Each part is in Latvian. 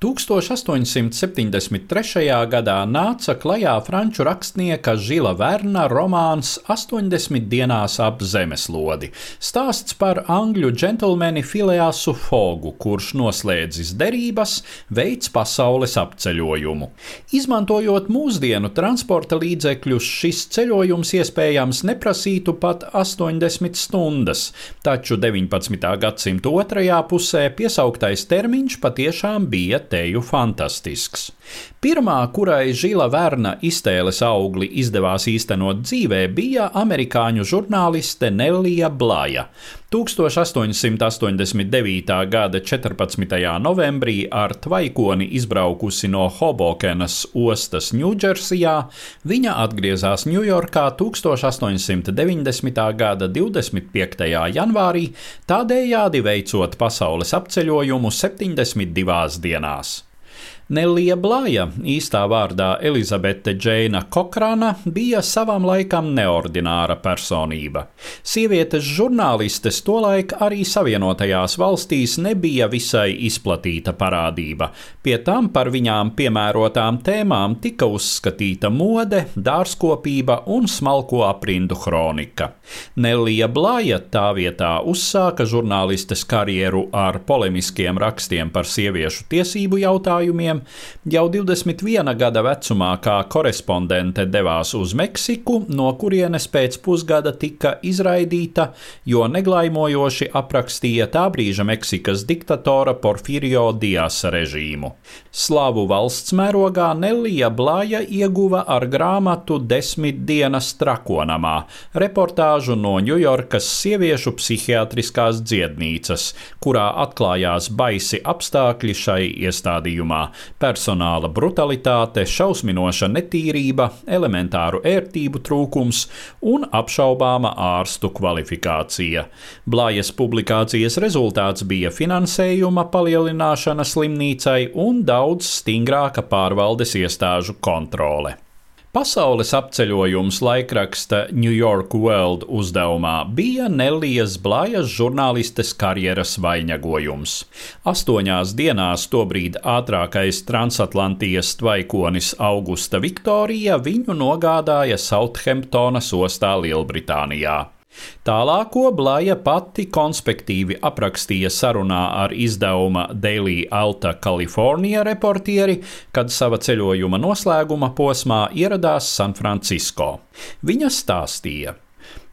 1873. gadā nāca klajā franču rakstnieka Žila Verna romāns 80 dienās ap zemeslodi. Stāsts par angļu džentlmeni Fileasu Fogu, kurš noslēdzis derības, veids pasaules apceļojumu. Izmantojot mūsdienu transporta līdzekļus, šis ceļojums iespējams neprasītu pat 80 stundas, taču 19. gadsimta otrajā pusē piesauktais termiņš patiešām bija teju fantastisks. Pirmā, kurai Žila Verna iztēles augli izdevās īstenot dzīvē, bija amerikāņu žurnāliste Nelija Blaja. 1889. gada 14. novembrī ar tvaikoni izbraukusi no Hobokenas ostas Ņūdžersijā, viņa atgriezās Ņujorkā 1890. gada 25. janvārī, tādējādi veicot pasaules apceļojumu 72 dienās. Nelija Blāja, īstā vārdā Elizabete Džeina Kokrana, bija savam laikam neordināra personība. Sievietes žurnālistes tolaik arī Savienotajās valstīs nebija visai izplatīta parādība. Pie tam par viņām piemērotām tēmām tika uzskatīta mode, dārzkopība un smalko aprindu kronika. Nelija Blāja tā vietā uzsāka žurnālistes karjeru ar polemiskiem rakstiem par sieviešu tiesību jautājumiem, jau 21 gada vecumā kā korespondente devās uz Meksiku, no kurienes pēc pusgada tika izraidīta, jo neglaimojoši aprakstīja tā brīža Meksikas diktatora Porfirio Diasa režīmu. Slavu valsts mērogā Nelija Blāja ieguva ar grāmatu Desmit dienas trakonamā, reportāžu no Ņujorkas sieviešu psihiatriskās dziednīcas, kurā atklājās baisi apstākļi šai iestādījumā personāla brutalitāte, šausminoša netīrība, elementāru ērtību trūkums un apšaubāma ārstu kvalifikācija. Blājas publikācijas rezultāts bija finansējuma palielināšana slimnīcai un daudz stingrāka pārvaldes iestāžu kontrole. Pasaules apceļojums laikraksta New York World uzdevumā bija Nelijas Blajas žurnālistes karjeras vainagojums. Astoņās dienās tobrīd ātrākais transatlantijas tvaikonis Augusta Viktorija viņu nogādāja Southamptonas ostā Lielbritānijā. Tālāko Blaja pati konspektīvi aprakstīja sarunā ar izdevuma Daily Alta California reportieri, kad sava ceļojuma noslēguma posmā ieradās San Francisco. Viņa stāstīja,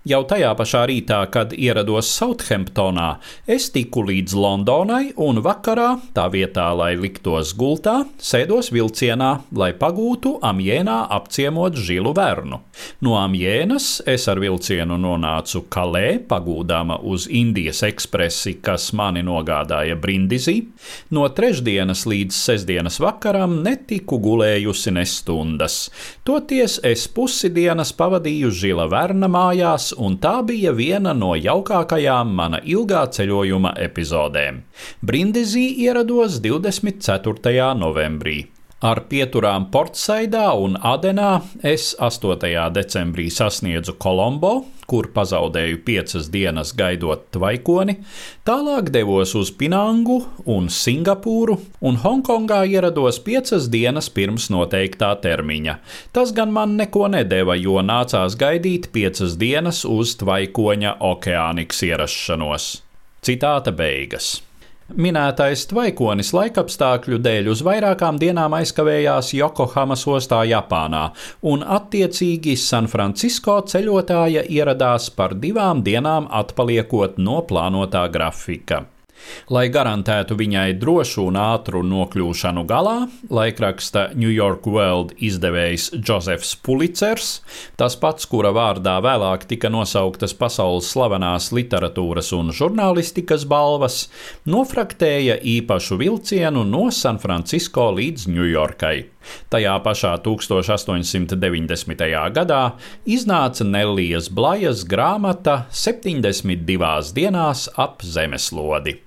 Jau tajā pašā rītā, kad ierados Southamptonā, es tiku līdz Londonai un vakarā, tā vietā, lai liktos gultā, sēdos vilcienā, lai pagūtu Amjēnā apciemot žilu vernu. No Amjēnas es ar vilcienu nonācu Kalē, pagūdama uz Indijas ekspresi, kas mani nogādāja Brindizī. No trešdienas līdz sestdienas vakaram netiku gulējusi ne stundas. Toties es pusi dienas pavadīju žila verna mājās un tā bija viena no jaukākajām mana ilgā ceļojuma epizodēm. Brindizī ierados 24. novembrī. Ar pieturām Portsaidā un Adenā es 8. decembrī sasniedzu Kolombo, kur pazaudēju piecas dienas gaidot tvaikoni, tālāk devos uz Pinangu un Singapūru, un Hongkongā ierados piecas dienas pirms noteiktā termiņa. Tas gan man neko nedēva, jo nācās gaidīt piecas dienas uz tvaikoņa okeāniks ierašanos. Citāta beigas. Minētais tvaikonis laikapstākļu dēļ uz vairākām dienām aizkavējās Jokohamas ostā Japānā, un attiecīgi San Francisco ceļotāja ieradās par divām dienām atpaliekot no plānotā grafika. Lai garantētu viņai drošu un ātru nokļūšanu galā, laikraksta New York World izdevējs Josefs Pulicers, tas pats, kura vārdā vēlāk tika nosauktas pasaules slavenās literatūras un žurnālistikas balvas, nofraktēja īpašu vilcienu no San Francisco līdz Ņujorkai. Tajā pašā 1890. gadā iznāca Nellijas Blajas grāmata 72 dienās ap zemeslodi